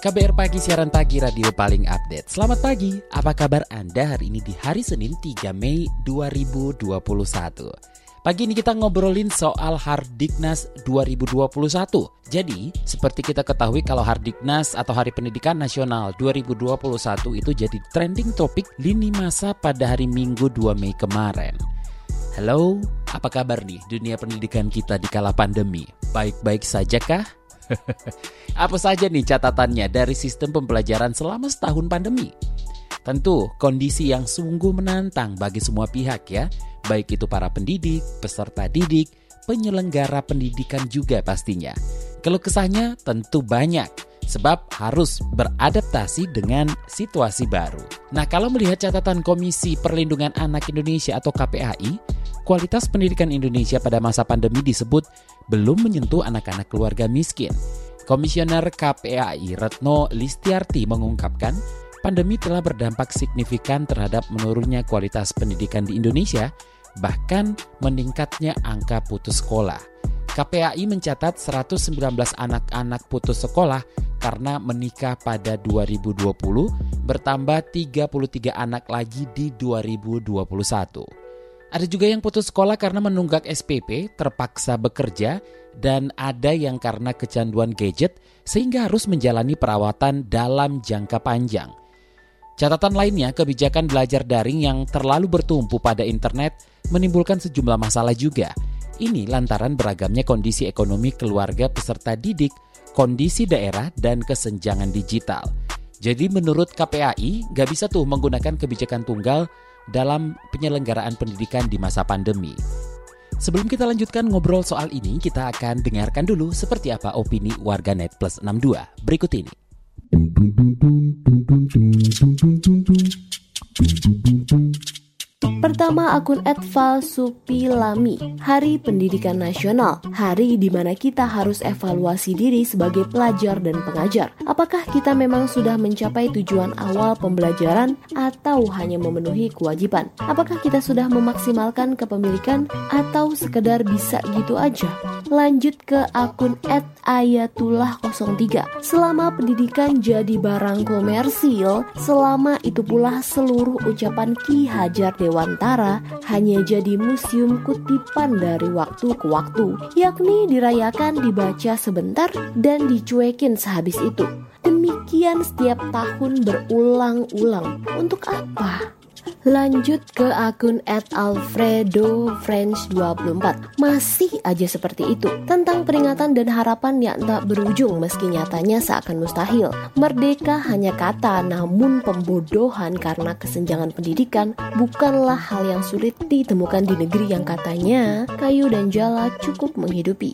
KBR Pagi, siaran pagi radio paling update. Selamat pagi, apa kabar Anda hari ini di hari Senin 3 Mei 2021? Pagi ini kita ngobrolin soal Hardiknas 2021. Jadi, seperti kita ketahui kalau Hardiknas atau Hari Pendidikan Nasional 2021 itu jadi trending topik lini masa pada hari Minggu 2 Mei kemarin. Halo, apa kabar nih dunia pendidikan kita di kala pandemi? Baik-baik saja kah? Apa saja nih catatannya dari sistem pembelajaran selama setahun pandemi? Tentu kondisi yang sungguh menantang bagi semua pihak ya, baik itu para pendidik, peserta didik, penyelenggara pendidikan juga pastinya. Kalau kesahnya tentu banyak, sebab harus beradaptasi dengan situasi baru. Nah, kalau melihat catatan Komisi Perlindungan Anak Indonesia atau KPAI, kualitas pendidikan Indonesia pada masa pandemi disebut belum menyentuh anak-anak keluarga miskin. Komisioner KPAI Retno Listiarti mengungkapkan, pandemi telah berdampak signifikan terhadap menurunnya kualitas pendidikan di Indonesia, bahkan meningkatnya angka putus sekolah. KPAI mencatat 119 anak-anak putus sekolah karena menikah pada 2020, bertambah 33 anak lagi di 2021. Ada juga yang putus sekolah karena menunggak SPP, terpaksa bekerja, dan ada yang karena kecanduan gadget sehingga harus menjalani perawatan dalam jangka panjang. Catatan lainnya, kebijakan belajar daring yang terlalu bertumpu pada internet menimbulkan sejumlah masalah juga. Ini lantaran beragamnya kondisi ekonomi keluarga peserta didik, kondisi daerah, dan kesenjangan digital. Jadi menurut KPAI, gak bisa tuh menggunakan kebijakan tunggal dalam penyelenggaraan pendidikan di masa pandemi. Sebelum kita lanjutkan ngobrol soal ini, kita akan dengarkan dulu seperti apa opini warganet plus 62 berikut ini. Pertama akun Edval Supilami, Hari Pendidikan Nasional, hari di mana kita harus evaluasi diri sebagai pelajar dan pengajar. Apakah kita memang sudah mencapai tujuan awal pembelajaran atau hanya memenuhi kewajiban? Apakah kita sudah memaksimalkan kepemilikan atau sekedar bisa gitu aja? Lanjut ke akun @ayatullah03. Selama pendidikan jadi barang komersil, selama itu pula seluruh ucapan Ki Hajar Dewan Nusantara hanya jadi museum kutipan dari waktu ke waktu, yakni dirayakan dibaca sebentar dan dicuekin sehabis itu. Demikian setiap tahun berulang-ulang. Untuk apa? Lanjut ke akun at Alfredo French 24 Masih aja seperti itu. Tentang peringatan dan harapan yang tak berujung Meski nyatanya seakan mustahil. Merdeka hanya kata Namun pembodohan karena kesenjangan pendidikan Bukanlah hal yang sulit ditemukan di negeri yang katanya Kayu dan jala cukup menghidupi.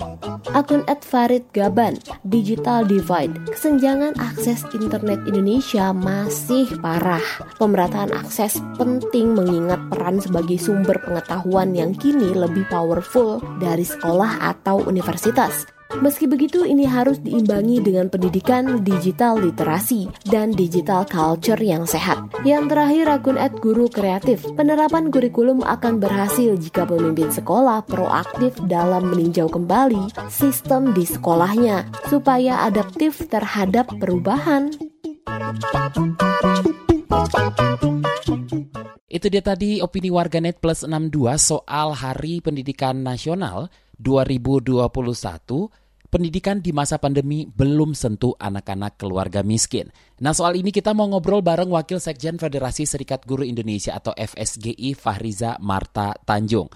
Akun at Farid Gaban Digital Divide. Kesenjangan akses internet Indonesia masih parah. Pemerataan akses penting mengingat peran sebagai sumber pengetahuan yang kini lebih powerful dari sekolah atau universitas. Meski begitu, ini harus diimbangi dengan pendidikan digital literasi dan digital culture yang sehat. Yang terakhir, akun at guru kreatif. Penerapan kurikulum akan berhasil jika pemimpin sekolah proaktif dalam meninjau kembali sistem di sekolahnya, supaya adaptif terhadap perubahan. Itu dia tadi opini warganet plus 62 soal Hari Pendidikan Nasional 2021. Pendidikan di masa pandemi belum sentuh anak-anak keluarga miskin. Nah soal ini kita mau ngobrol bareng Wakil Sekjen Federasi Serikat Guru Indonesia atau FSGI Fahriza Marta Tanjung.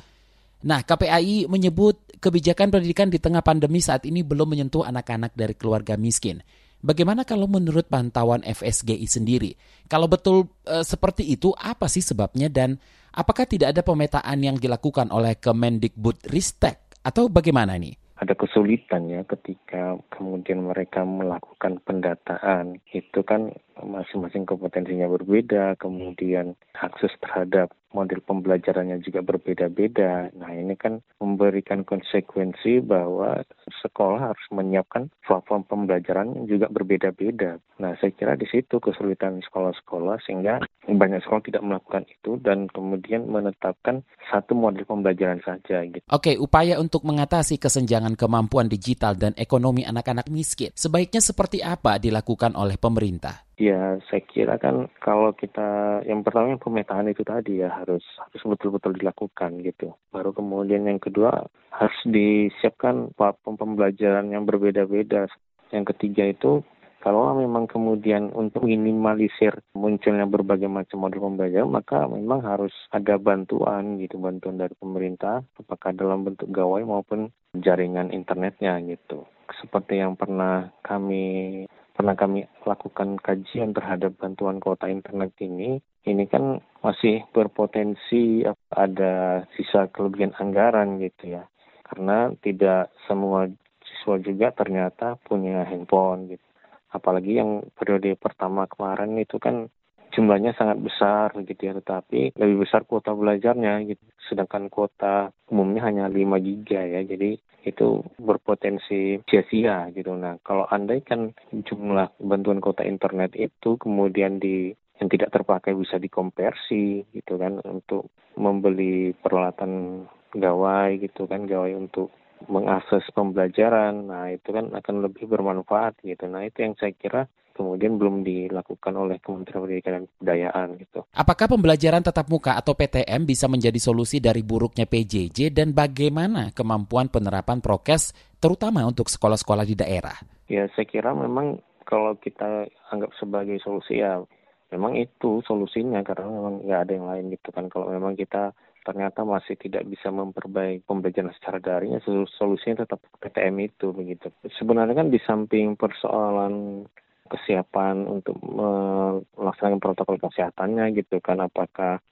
Nah KPAI menyebut kebijakan pendidikan di tengah pandemi saat ini belum menyentuh anak-anak dari keluarga miskin. Bagaimana kalau menurut pantauan FSGI sendiri? Kalau betul e, seperti itu, apa sih sebabnya dan apakah tidak ada pemetaan yang dilakukan oleh Kemendikbud Ristek atau bagaimana nih? ada kesulitan ya ketika kemudian mereka melakukan pendataan itu kan masing-masing kompetensinya berbeda kemudian akses terhadap model pembelajarannya juga berbeda-beda. Nah ini kan memberikan konsekuensi bahwa sekolah harus menyiapkan platform pembelajaran juga berbeda-beda. Nah saya kira di situ kesulitan sekolah-sekolah sehingga banyak sekolah tidak melakukan itu dan kemudian menetapkan satu model pembelajaran saja. Gitu. Oke, upaya untuk mengatasi kesenjangan kemampuan digital dan ekonomi anak-anak miskin sebaiknya seperti apa dilakukan oleh pemerintah? Ya, saya kira kan kalau kita yang pertama yang pemetaan itu tadi ya harus harus betul-betul dilakukan gitu. Baru kemudian yang kedua harus disiapkan platform pembelajaran yang berbeda-beda. Yang ketiga itu kalau memang kemudian untuk minimalisir munculnya berbagai macam model pembelajaran, maka memang harus ada bantuan gitu, bantuan dari pemerintah, apakah dalam bentuk gawai maupun jaringan internetnya gitu. Seperti yang pernah kami pernah kami lakukan kajian terhadap bantuan kuota internet ini, ini kan masih berpotensi ada sisa kelebihan anggaran gitu ya. Karena tidak semua siswa juga ternyata punya handphone gitu. Apalagi yang periode pertama kemarin itu kan jumlahnya sangat besar gitu ya, tetapi lebih besar kuota belajarnya gitu. Sedangkan kuota umumnya hanya 5 giga ya, jadi itu berpotensi sia-sia gitu. Nah, kalau andai kan jumlah bantuan kuota internet itu kemudian di yang tidak terpakai bisa dikonversi gitu kan untuk membeli peralatan gawai gitu kan gawai untuk mengakses pembelajaran nah itu kan akan lebih bermanfaat gitu nah itu yang saya kira kemudian belum dilakukan oleh Kementerian Pendidikan dan Kebudayaan gitu. Apakah pembelajaran tatap muka atau PTM bisa menjadi solusi dari buruknya PJJ dan bagaimana kemampuan penerapan prokes terutama untuk sekolah-sekolah di daerah? Ya saya kira memang kalau kita anggap sebagai solusi ya memang itu solusinya karena memang nggak ada yang lain gitu kan kalau memang kita ternyata masih tidak bisa memperbaiki pembelajaran secara daring, ya solusinya tetap PTM itu begitu. Sebenarnya kan di samping persoalan kesiapan untuk melaksanakan protokol kesehatannya gitu kan apakah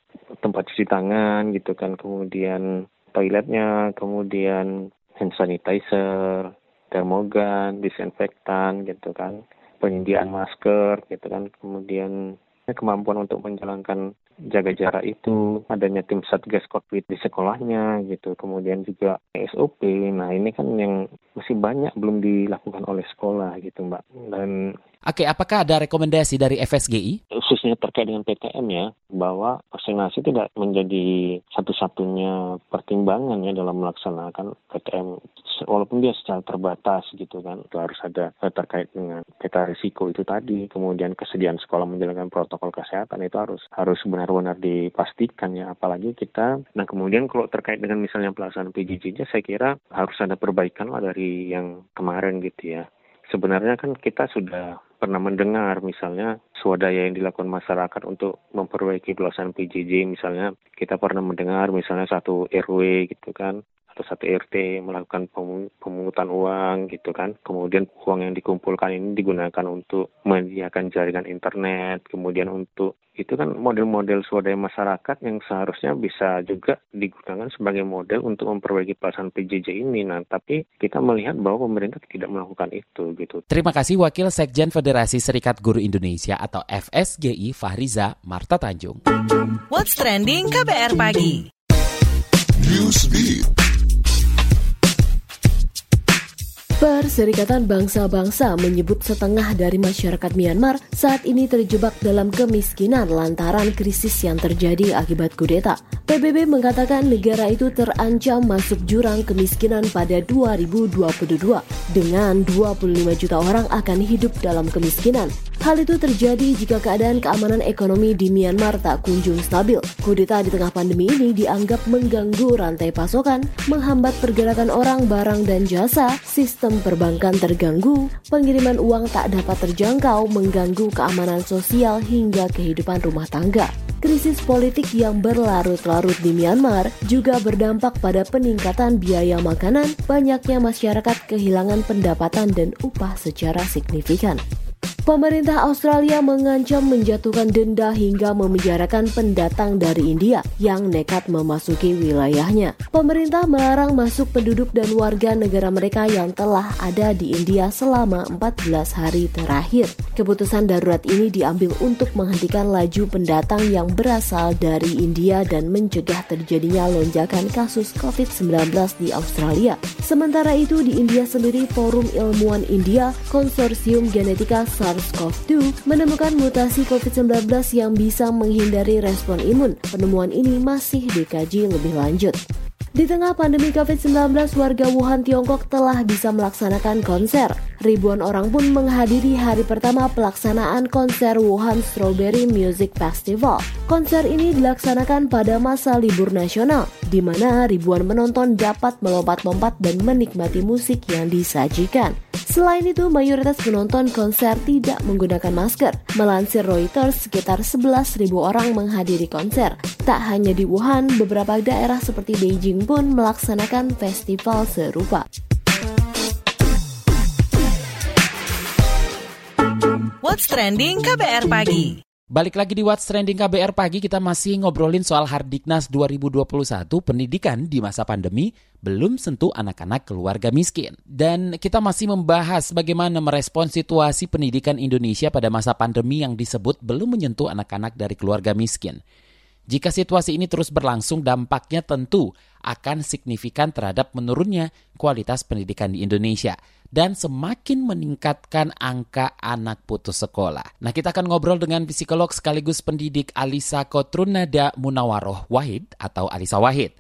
tempat cuci tangan gitu kan kemudian toiletnya kemudian hand sanitizer termogan disinfektan gitu kan penyediaan masker gitu kan kemudian kemampuan untuk menjalankan jaga jarak itu, adanya tim satgas covid di sekolahnya gitu, kemudian juga SOP. Nah ini kan yang masih banyak belum dilakukan oleh sekolah gitu mbak. Dan Oke, apakah ada rekomendasi dari FSGI? Khususnya terkait dengan PTM ya, bahwa vaksinasi tidak menjadi satu-satunya pertimbangan ya dalam melaksanakan PTM. Walaupun dia secara terbatas gitu kan, itu harus ada terkait dengan peta risiko itu tadi, kemudian kesediaan sekolah menjalankan protokol kesehatan itu harus harus benar-benar dipastikan ya, apalagi kita. Nah kemudian kalau terkait dengan misalnya pelaksanaan PJJ, saya kira harus ada perbaikan lah dari yang kemarin gitu ya. Sebenarnya kan kita sudah pernah mendengar misalnya swadaya yang dilakukan masyarakat untuk memperbaiki pelaksanaan PJJ misalnya kita pernah mendengar misalnya satu RW gitu kan atau satu RT melakukan pemungutan uang gitu kan kemudian uang yang dikumpulkan ini digunakan untuk menyediakan jaringan internet kemudian untuk itu kan model-model swadaya masyarakat yang seharusnya bisa juga digunakan sebagai model untuk memperbaiki pelaksanaan PJJ ini. Nah, tapi kita melihat bahwa pemerintah tidak melakukan itu gitu. Terima kasih Wakil Sekjen Federasi Serikat Guru Indonesia atau FSGI Fahriza Marta Tanjung. What's trending KBR pagi? Newsbeat. Perserikatan Bangsa-Bangsa menyebut setengah dari masyarakat Myanmar saat ini terjebak dalam kemiskinan lantaran krisis yang terjadi akibat kudeta. PBB mengatakan negara itu terancam masuk jurang kemiskinan pada 2022 dengan 25 juta orang akan hidup dalam kemiskinan. Hal itu terjadi jika keadaan keamanan ekonomi di Myanmar tak kunjung stabil. Kudeta di tengah pandemi ini dianggap mengganggu rantai pasokan, menghambat pergerakan orang, barang, dan jasa, sistem perbankan terganggu, pengiriman uang tak dapat terjangkau, mengganggu keamanan sosial hingga kehidupan rumah tangga. Krisis politik yang berlarut-larut di Myanmar juga berdampak pada peningkatan biaya makanan, banyaknya masyarakat kehilangan pendapatan dan upah secara signifikan. Pemerintah Australia mengancam menjatuhkan denda hingga memenjarakan pendatang dari India yang nekat memasuki wilayahnya. Pemerintah melarang masuk penduduk dan warga negara mereka yang telah ada di India selama 14 hari terakhir. Keputusan darurat ini diambil untuk menghentikan laju pendatang yang berasal dari India dan mencegah terjadinya lonjakan kasus COVID-19 di Australia. Sementara itu di India sendiri Forum Ilmuwan India Konsorsium Genetika SARS-CoV-2 menemukan mutasi COVID-19 yang bisa menghindari respon imun. Penemuan ini masih dikaji lebih lanjut. Di tengah pandemi COVID-19, warga Wuhan, Tiongkok telah bisa melaksanakan konser. Ribuan orang pun menghadiri hari pertama pelaksanaan konser Wuhan Strawberry Music Festival. Konser ini dilaksanakan pada masa libur nasional, di mana ribuan penonton dapat melompat-lompat dan menikmati musik yang disajikan. Selain itu, mayoritas penonton konser tidak menggunakan masker. Melansir Reuters, sekitar 11.000 orang menghadiri konser. Tak hanya di Wuhan, beberapa daerah seperti Beijing pun melaksanakan festival serupa. What's Trending KBR Pagi Balik lagi di What's Trending KBR Pagi, kita masih ngobrolin soal Hardiknas 2021 pendidikan di masa pandemi belum sentuh anak-anak keluarga miskin. Dan kita masih membahas bagaimana merespon situasi pendidikan Indonesia pada masa pandemi yang disebut belum menyentuh anak-anak dari keluarga miskin. Jika situasi ini terus berlangsung, dampaknya tentu akan signifikan terhadap menurunnya kualitas pendidikan di Indonesia dan semakin meningkatkan angka anak putus sekolah. Nah, kita akan ngobrol dengan psikolog sekaligus pendidik Alisa Kotrunada Munawaroh Wahid atau Alisa Wahid.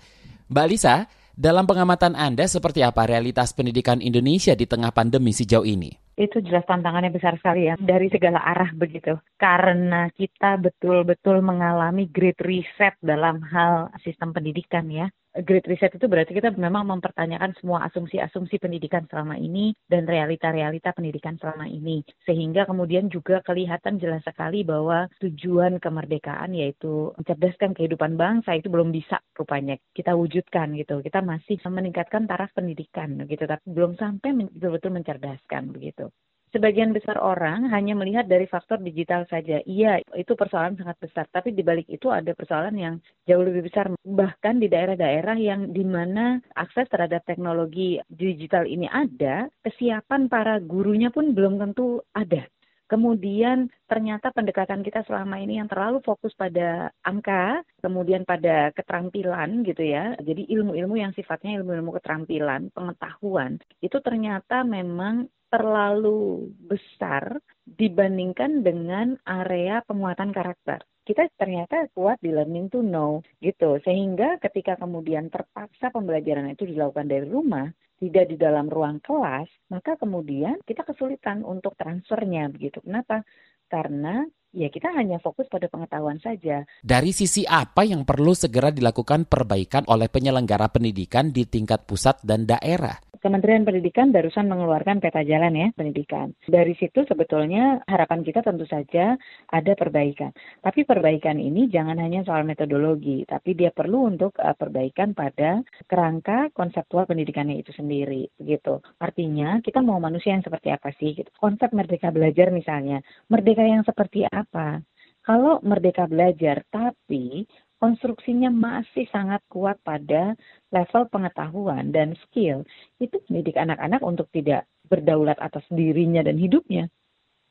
Mbak Alisa, dalam pengamatan Anda seperti apa realitas pendidikan Indonesia di tengah pandemi sejauh ini? Itu jelas tantangannya besar sekali ya dari segala arah begitu. Karena kita betul-betul mengalami great reset dalam hal sistem pendidikan ya. Great reset itu berarti kita memang mempertanyakan semua asumsi-asumsi pendidikan selama ini dan realita-realita pendidikan selama ini. Sehingga kemudian juga kelihatan jelas sekali bahwa tujuan kemerdekaan yaitu mencerdaskan kehidupan bangsa itu belum bisa rupanya kita wujudkan gitu. Kita masih meningkatkan taraf pendidikan gitu tapi belum sampai betul-betul mencerdaskan begitu sebagian besar orang hanya melihat dari faktor digital saja. Iya, itu persoalan sangat besar. Tapi di balik itu ada persoalan yang jauh lebih besar. Bahkan di daerah-daerah yang di mana akses terhadap teknologi digital ini ada, kesiapan para gurunya pun belum tentu ada. Kemudian ternyata pendekatan kita selama ini yang terlalu fokus pada angka, kemudian pada keterampilan gitu ya. Jadi ilmu-ilmu yang sifatnya ilmu-ilmu keterampilan, pengetahuan, itu ternyata memang terlalu besar dibandingkan dengan area penguatan karakter. Kita ternyata kuat di learning to know gitu. Sehingga ketika kemudian terpaksa pembelajaran itu dilakukan dari rumah, tidak di dalam ruang kelas, maka kemudian kita kesulitan untuk transfernya begitu. Kenapa? Karena ya kita hanya fokus pada pengetahuan saja. Dari sisi apa yang perlu segera dilakukan perbaikan oleh penyelenggara pendidikan di tingkat pusat dan daerah? Kementerian Pendidikan barusan mengeluarkan peta jalan ya pendidikan. Dari situ sebetulnya harapan kita tentu saja ada perbaikan. Tapi perbaikan ini jangan hanya soal metodologi, tapi dia perlu untuk uh, perbaikan pada kerangka konseptual pendidikannya itu sendiri, begitu. Artinya kita mau manusia yang seperti apa sih? Gitu. Konsep merdeka belajar misalnya, merdeka yang seperti apa? Kalau merdeka belajar, tapi konstruksinya masih sangat kuat pada level pengetahuan dan skill, itu mendidik anak-anak untuk tidak berdaulat atas dirinya dan hidupnya.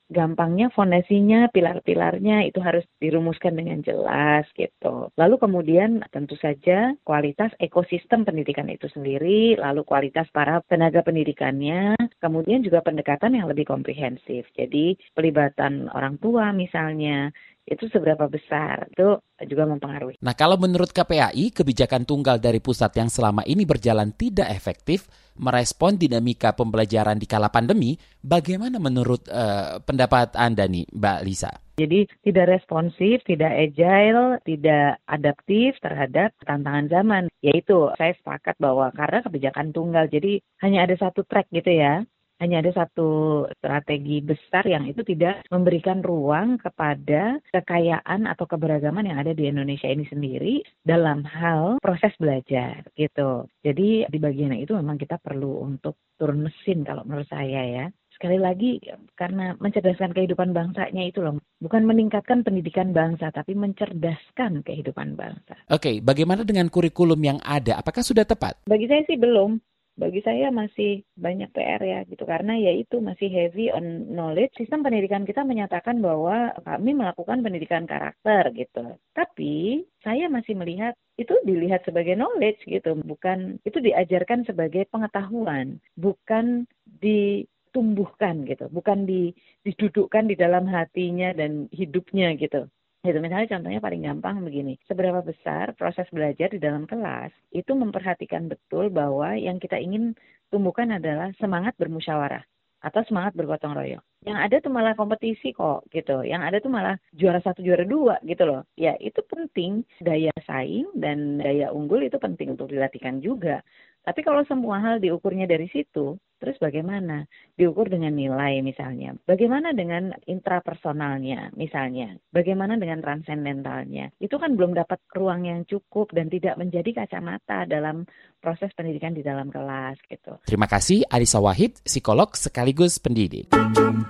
Gampangnya fondasinya, pilar-pilarnya itu harus dirumuskan dengan jelas gitu. Lalu kemudian tentu saja kualitas ekosistem pendidikan itu sendiri, lalu kualitas para tenaga pendidikannya, kemudian juga pendekatan yang lebih komprehensif. Jadi pelibatan orang tua misalnya, itu seberapa besar itu juga mempengaruhi. Nah, kalau menurut KPAI, kebijakan tunggal dari pusat yang selama ini berjalan tidak efektif merespon dinamika pembelajaran di kala pandemi, bagaimana menurut uh, pendapat Anda nih, Mbak Lisa? Jadi tidak responsif, tidak agile, tidak adaptif terhadap tantangan zaman. Yaitu saya sepakat bahwa karena kebijakan tunggal, jadi hanya ada satu track gitu ya hanya ada satu strategi besar yang itu tidak memberikan ruang kepada kekayaan atau keberagaman yang ada di Indonesia ini sendiri dalam hal proses belajar gitu. Jadi di bagian itu memang kita perlu untuk turun mesin kalau menurut saya ya sekali lagi karena mencerdaskan kehidupan bangsanya itu loh bukan meningkatkan pendidikan bangsa tapi mencerdaskan kehidupan bangsa. Oke, bagaimana dengan kurikulum yang ada? Apakah sudah tepat? Bagi saya sih belum bagi saya masih banyak PR ya gitu karena ya itu masih heavy on knowledge. Sistem pendidikan kita menyatakan bahwa kami melakukan pendidikan karakter gitu. Tapi saya masih melihat itu dilihat sebagai knowledge gitu, bukan itu diajarkan sebagai pengetahuan, bukan ditumbuhkan gitu, bukan di, didudukkan di dalam hatinya dan hidupnya gitu. Gitu, misalnya contohnya paling gampang begini, seberapa besar proses belajar di dalam kelas itu memperhatikan betul bahwa yang kita ingin tumbuhkan adalah semangat bermusyawarah atau semangat bergotong royong. Yang ada tuh malah kompetisi kok gitu. Yang ada tuh malah juara satu juara dua gitu loh. Ya itu penting daya saing dan daya unggul itu penting untuk dilatihkan juga. Tapi kalau semua hal diukurnya dari situ, terus bagaimana? Diukur dengan nilai misalnya. Bagaimana dengan intrapersonalnya misalnya? Bagaimana dengan transcendentalnya? Itu kan belum dapat ruang yang cukup dan tidak menjadi kacamata dalam proses pendidikan di dalam kelas gitu. Terima kasih Arisa Wahid, psikolog sekaligus pendidik.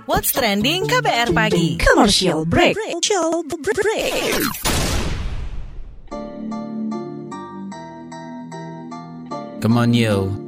What's trending KBR pagi? Commercial break. Commercial break. Come on yo.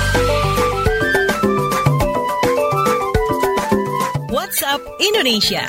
WhatsApp Indonesia.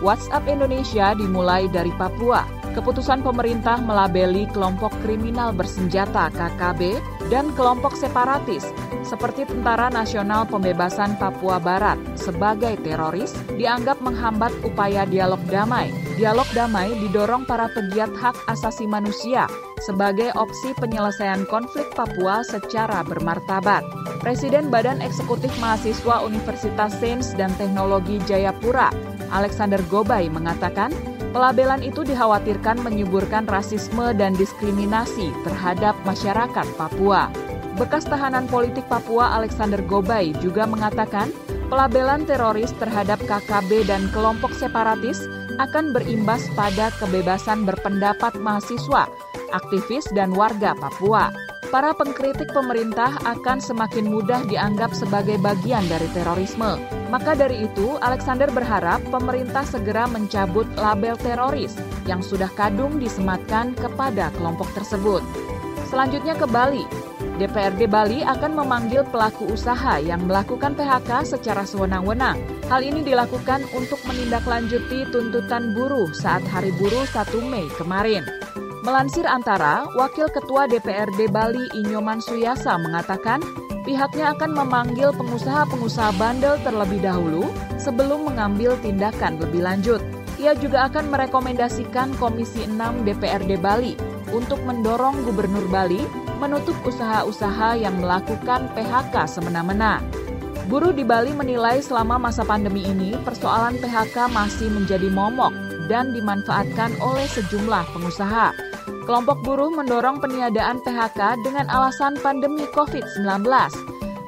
WhatsApp Indonesia dimulai dari Papua. Keputusan pemerintah melabeli kelompok kriminal bersenjata KKB dan kelompok separatis seperti Tentara Nasional Pembebasan Papua Barat sebagai teroris dianggap menghambat upaya dialog damai. Dialog damai didorong para pegiat hak asasi manusia sebagai opsi penyelesaian konflik Papua secara bermartabat. Presiden Badan Eksekutif Mahasiswa Universitas Sains dan Teknologi Jayapura, Alexander Gobay mengatakan, pelabelan itu dikhawatirkan menyuburkan rasisme dan diskriminasi terhadap masyarakat Papua. Bekas tahanan politik Papua Alexander Gobay juga mengatakan, pelabelan teroris terhadap KKB dan kelompok separatis akan berimbas pada kebebasan berpendapat mahasiswa, aktivis, dan warga Papua. Para pengkritik pemerintah akan semakin mudah dianggap sebagai bagian dari terorisme. Maka dari itu, Alexander berharap pemerintah segera mencabut label teroris yang sudah kadung disematkan kepada kelompok tersebut. Selanjutnya ke Bali. DPRD Bali akan memanggil pelaku usaha yang melakukan PHK secara sewenang-wenang. Hal ini dilakukan untuk menindaklanjuti tuntutan buruh saat Hari Buruh 1 Mei kemarin. Melansir antara, Wakil Ketua DPRD Bali Inyoman Suyasa mengatakan pihaknya akan memanggil pengusaha-pengusaha bandel terlebih dahulu sebelum mengambil tindakan lebih lanjut. Ia juga akan merekomendasikan Komisi 6 DPRD Bali untuk mendorong Gubernur Bali menutup usaha-usaha yang melakukan PHK semena-mena. Buruh di Bali menilai selama masa pandemi ini persoalan PHK masih menjadi momok dan dimanfaatkan oleh sejumlah pengusaha. Kelompok buruh mendorong peniadaan PHK dengan alasan pandemi COVID-19.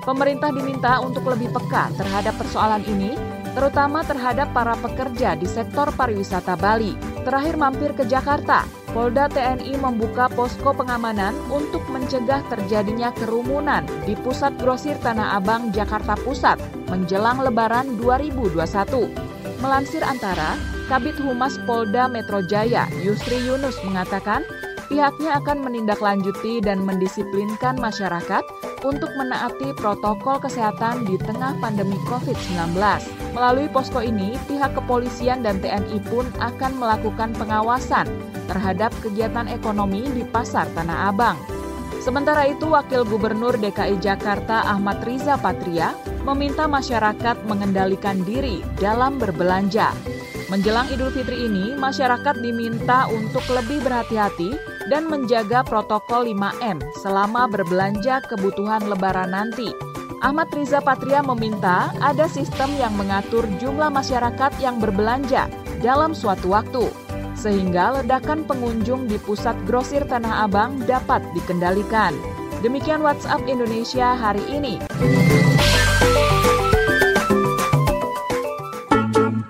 Pemerintah diminta untuk lebih peka terhadap persoalan ini, terutama terhadap para pekerja di sektor pariwisata Bali. Terakhir mampir ke Jakarta, Polda TNI membuka posko pengamanan untuk mencegah terjadinya kerumunan di Pusat Grosir Tanah Abang, Jakarta Pusat menjelang Lebaran 2021. Melansir antara, Kabit Humas Polda Metro Jaya, Yusri Yunus mengatakan, pihaknya akan menindaklanjuti dan mendisiplinkan masyarakat untuk menaati protokol kesehatan di tengah pandemi COVID-19. Melalui posko ini, pihak kepolisian dan TNI pun akan melakukan pengawasan terhadap kegiatan ekonomi di Pasar Tanah Abang. Sementara itu, Wakil Gubernur DKI Jakarta Ahmad Riza Patria meminta masyarakat mengendalikan diri dalam berbelanja. Menjelang Idul Fitri ini, masyarakat diminta untuk lebih berhati-hati dan menjaga protokol 5M selama berbelanja kebutuhan lebaran nanti. Ahmad Riza Patria meminta ada sistem yang mengatur jumlah masyarakat yang berbelanja dalam suatu waktu, sehingga ledakan pengunjung di pusat grosir Tanah Abang dapat dikendalikan. Demikian WhatsApp Indonesia hari ini.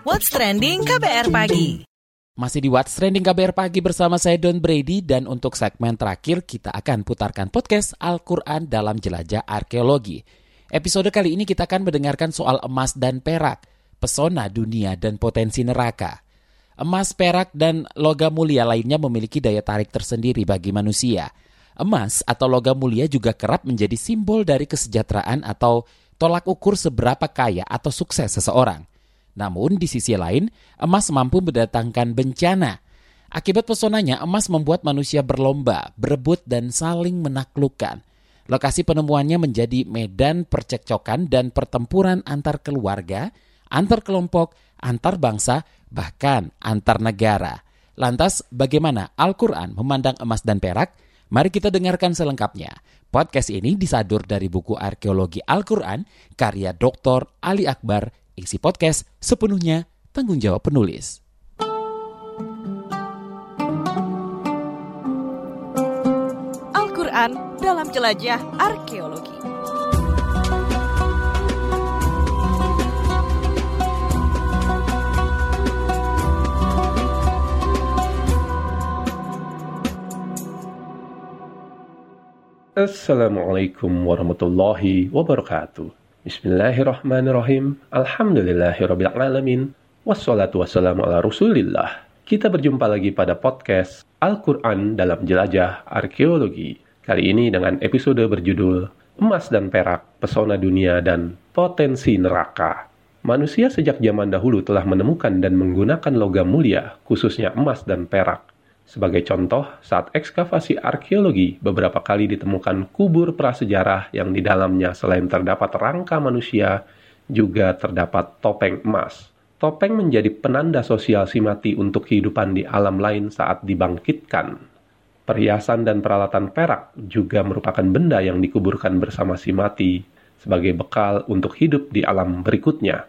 What's Trending KBR Pagi masih di What's Trending KBR Pagi bersama saya Don Brady dan untuk segmen terakhir kita akan putarkan podcast Al-Quran dalam Jelajah Arkeologi. Episode kali ini kita akan mendengarkan soal emas dan perak, pesona dunia dan potensi neraka. Emas, perak, dan logam mulia lainnya memiliki daya tarik tersendiri bagi manusia. Emas atau logam mulia juga kerap menjadi simbol dari kesejahteraan atau tolak ukur seberapa kaya atau sukses seseorang. Namun di sisi lain, emas mampu mendatangkan bencana. Akibat pesonanya, emas membuat manusia berlomba, berebut, dan saling menaklukkan – Lokasi penemuannya menjadi medan percekcokan dan pertempuran antar keluarga, antar kelompok, antar bangsa, bahkan antar negara. Lantas, bagaimana Al-Quran memandang emas dan perak? Mari kita dengarkan selengkapnya. Podcast ini disadur dari buku Arkeologi Al-Quran, karya Dr. Ali Akbar, isi podcast sepenuhnya tanggung jawab penulis. Al-Quran dalam jelajah arkeologi. Assalamualaikum warahmatullahi wabarakatuh. Bismillahirrahmanirrahim. Alhamdulillahirrabbilalamin. Wassalatu wassalamu ala rasulillah. Kita berjumpa lagi pada podcast Al-Quran dalam Jelajah Arkeologi. Kali ini dengan episode berjudul Emas dan Perak, Pesona Dunia dan Potensi Neraka. Manusia sejak zaman dahulu telah menemukan dan menggunakan logam mulia, khususnya emas dan perak. Sebagai contoh, saat ekskavasi arkeologi, beberapa kali ditemukan kubur prasejarah yang di dalamnya selain terdapat rangka manusia, juga terdapat topeng emas. Topeng menjadi penanda sosial si mati untuk kehidupan di alam lain saat dibangkitkan. Perhiasan dan peralatan perak juga merupakan benda yang dikuburkan bersama si mati sebagai bekal untuk hidup di alam berikutnya.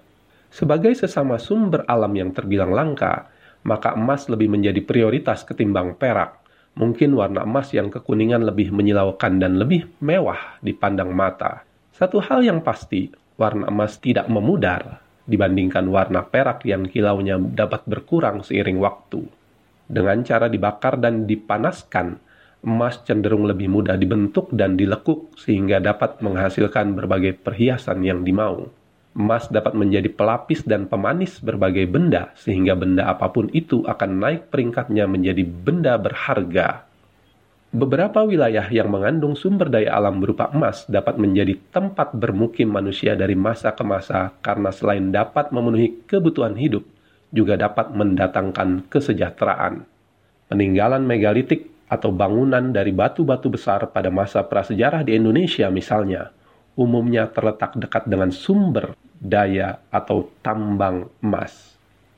Sebagai sesama sumber alam yang terbilang langka, maka emas lebih menjadi prioritas ketimbang perak. Mungkin warna emas yang kekuningan lebih menyilaukan dan lebih mewah dipandang mata. Satu hal yang pasti, warna emas tidak memudar dibandingkan warna perak yang kilaunya dapat berkurang seiring waktu. Dengan cara dibakar dan dipanaskan, emas cenderung lebih mudah dibentuk dan dilekuk sehingga dapat menghasilkan berbagai perhiasan yang dimau. Emas dapat menjadi pelapis dan pemanis berbagai benda sehingga benda apa pun itu akan naik peringkatnya menjadi benda berharga. Beberapa wilayah yang mengandung sumber daya alam berupa emas dapat menjadi tempat bermukim manusia dari masa ke masa karena selain dapat memenuhi kebutuhan hidup, juga dapat mendatangkan kesejahteraan. Peninggalan megalitik atau bangunan dari batu-batu besar pada masa prasejarah di Indonesia misalnya, umumnya terletak dekat dengan sumber daya atau tambang emas.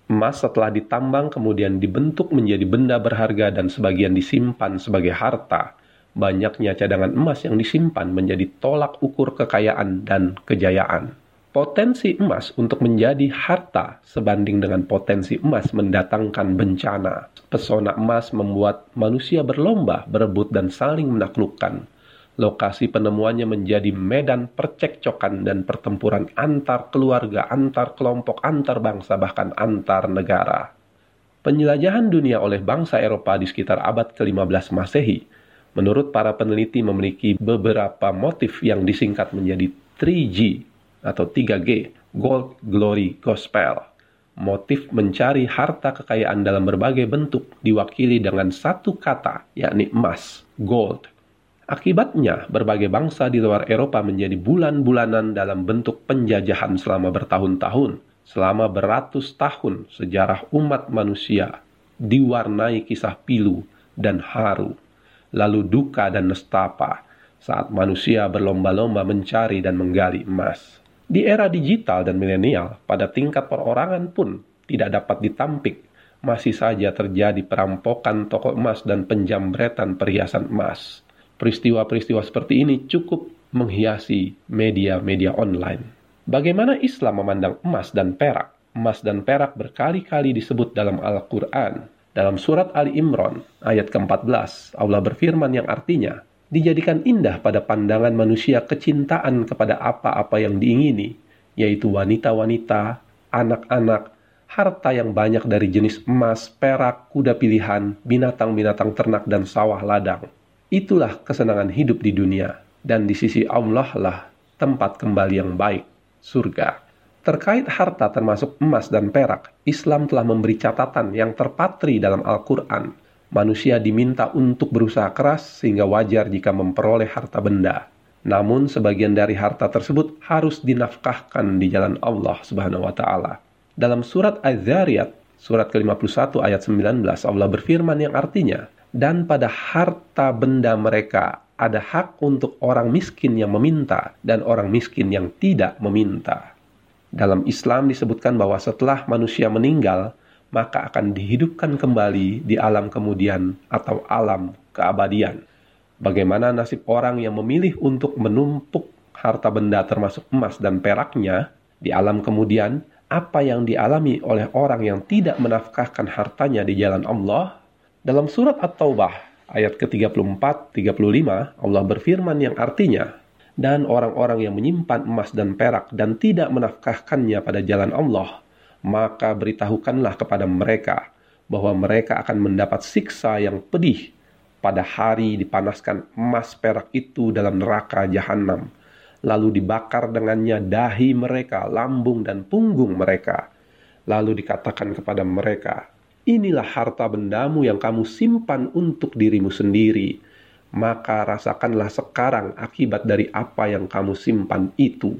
Emas setelah ditambang kemudian dibentuk menjadi benda berharga dan sebagian disimpan sebagai harta. Banyaknya cadangan emas yang disimpan menjadi tolak ukur kekayaan dan kejayaan potensi emas untuk menjadi harta sebanding dengan potensi emas mendatangkan bencana. Pesona emas membuat manusia berlomba, berebut, dan saling menaklukkan. Lokasi penemuannya menjadi medan percekcokan dan pertempuran antar keluarga, antar kelompok, antar bangsa, bahkan antar negara. Penjelajahan dunia oleh bangsa Eropa di sekitar abad ke-15 Masehi, menurut para peneliti memiliki beberapa motif yang disingkat menjadi 3G atau 3G, Gold, Glory, Gospel. Motif mencari harta kekayaan dalam berbagai bentuk diwakili dengan satu kata, yakni emas, gold. Akibatnya, berbagai bangsa di luar Eropa menjadi bulan-bulanan dalam bentuk penjajahan selama bertahun-tahun. Selama beratus tahun, sejarah umat manusia diwarnai kisah pilu dan haru, lalu duka dan nestapa, saat manusia berlomba-lomba mencari dan menggali emas. Di era digital dan milenial, pada tingkat perorangan pun tidak dapat ditampik, masih saja terjadi perampokan toko emas dan penjambretan perhiasan emas. Peristiwa-peristiwa seperti ini cukup menghiasi media-media online. Bagaimana Islam memandang emas dan perak? Emas dan perak berkali-kali disebut dalam Al-Quran. Dalam surat Ali Imran, ayat ke-14, Allah berfirman yang artinya, dijadikan indah pada pandangan manusia kecintaan kepada apa-apa yang diingini, yaitu wanita-wanita, anak-anak, harta yang banyak dari jenis emas, perak, kuda pilihan, binatang-binatang ternak, dan sawah ladang. Itulah kesenangan hidup di dunia, dan di sisi Allah lah tempat kembali yang baik, surga. Terkait harta termasuk emas dan perak, Islam telah memberi catatan yang terpatri dalam Al-Quran manusia diminta untuk berusaha keras sehingga wajar jika memperoleh harta benda. Namun sebagian dari harta tersebut harus dinafkahkan di jalan Allah Subhanahu wa taala. Dalam surat Az-Zariyat, surat ke-51 ayat 19 Allah berfirman yang artinya, "Dan pada harta benda mereka ada hak untuk orang miskin yang meminta dan orang miskin yang tidak meminta." Dalam Islam disebutkan bahwa setelah manusia meninggal, maka akan dihidupkan kembali di alam kemudian atau alam keabadian. Bagaimana nasib orang yang memilih untuk menumpuk harta benda termasuk emas dan peraknya di alam kemudian, apa yang dialami oleh orang yang tidak menafkahkan hartanya di jalan Allah? Dalam surat At-Taubah ayat ke-34-35, Allah berfirman yang artinya, dan orang-orang yang menyimpan emas dan perak dan tidak menafkahkannya pada jalan Allah, maka beritahukanlah kepada mereka bahwa mereka akan mendapat siksa yang pedih pada hari dipanaskan emas perak itu dalam neraka jahanam, lalu dibakar dengannya dahi mereka, lambung dan punggung mereka. Lalu dikatakan kepada mereka, inilah harta bendamu yang kamu simpan untuk dirimu sendiri, maka rasakanlah sekarang akibat dari apa yang kamu simpan itu.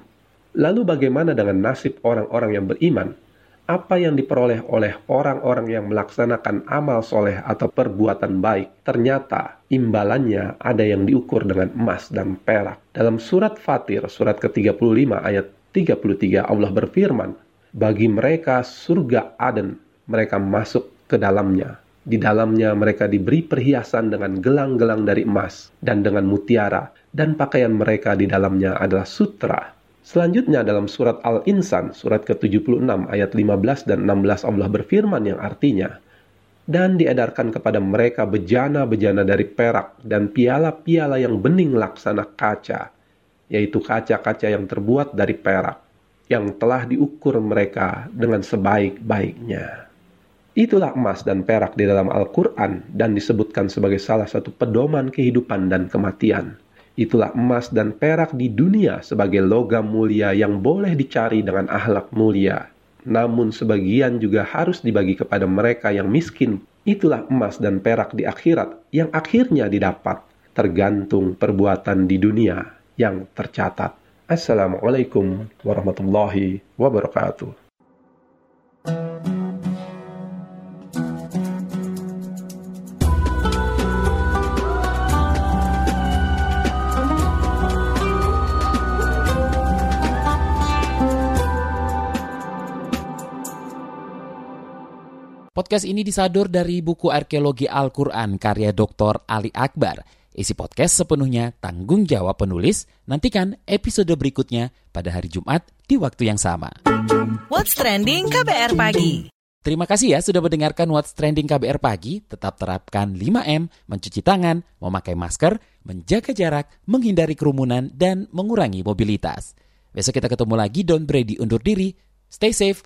Lalu bagaimana dengan nasib orang-orang yang beriman? Apa yang diperoleh oleh orang-orang yang melaksanakan amal soleh atau perbuatan baik, ternyata imbalannya ada yang diukur dengan emas dan perak. Dalam surat Fatir, surat ke-35 ayat 33, Allah berfirman, Bagi mereka surga Aden, mereka masuk ke dalamnya. Di dalamnya mereka diberi perhiasan dengan gelang-gelang dari emas dan dengan mutiara, dan pakaian mereka di dalamnya adalah sutra Selanjutnya dalam surat Al-Insan, surat ke-76 ayat 15 dan 16 Allah berfirman yang artinya, dan diedarkan kepada mereka bejana-bejana dari perak dan piala-piala yang bening laksana kaca, yaitu kaca-kaca yang terbuat dari perak, yang telah diukur mereka dengan sebaik-baiknya. Itulah emas dan perak di dalam Al-Quran dan disebutkan sebagai salah satu pedoman kehidupan dan kematian. Itulah emas dan perak di dunia sebagai logam mulia yang boleh dicari dengan ahlak mulia. Namun sebagian juga harus dibagi kepada mereka yang miskin. Itulah emas dan perak di akhirat yang akhirnya didapat tergantung perbuatan di dunia yang tercatat. Assalamualaikum warahmatullahi wabarakatuh. Podcast ini disadur dari buku Arkeologi Al-Quran karya Dr. Ali Akbar. Isi podcast sepenuhnya tanggung jawab penulis. Nantikan episode berikutnya pada hari Jumat di waktu yang sama. What's Trending KBR Pagi Terima kasih ya sudah mendengarkan What's Trending KBR Pagi. Tetap terapkan 5M, mencuci tangan, memakai masker, menjaga jarak, menghindari kerumunan, dan mengurangi mobilitas. Besok kita ketemu lagi, Don Brady undur diri. Stay safe.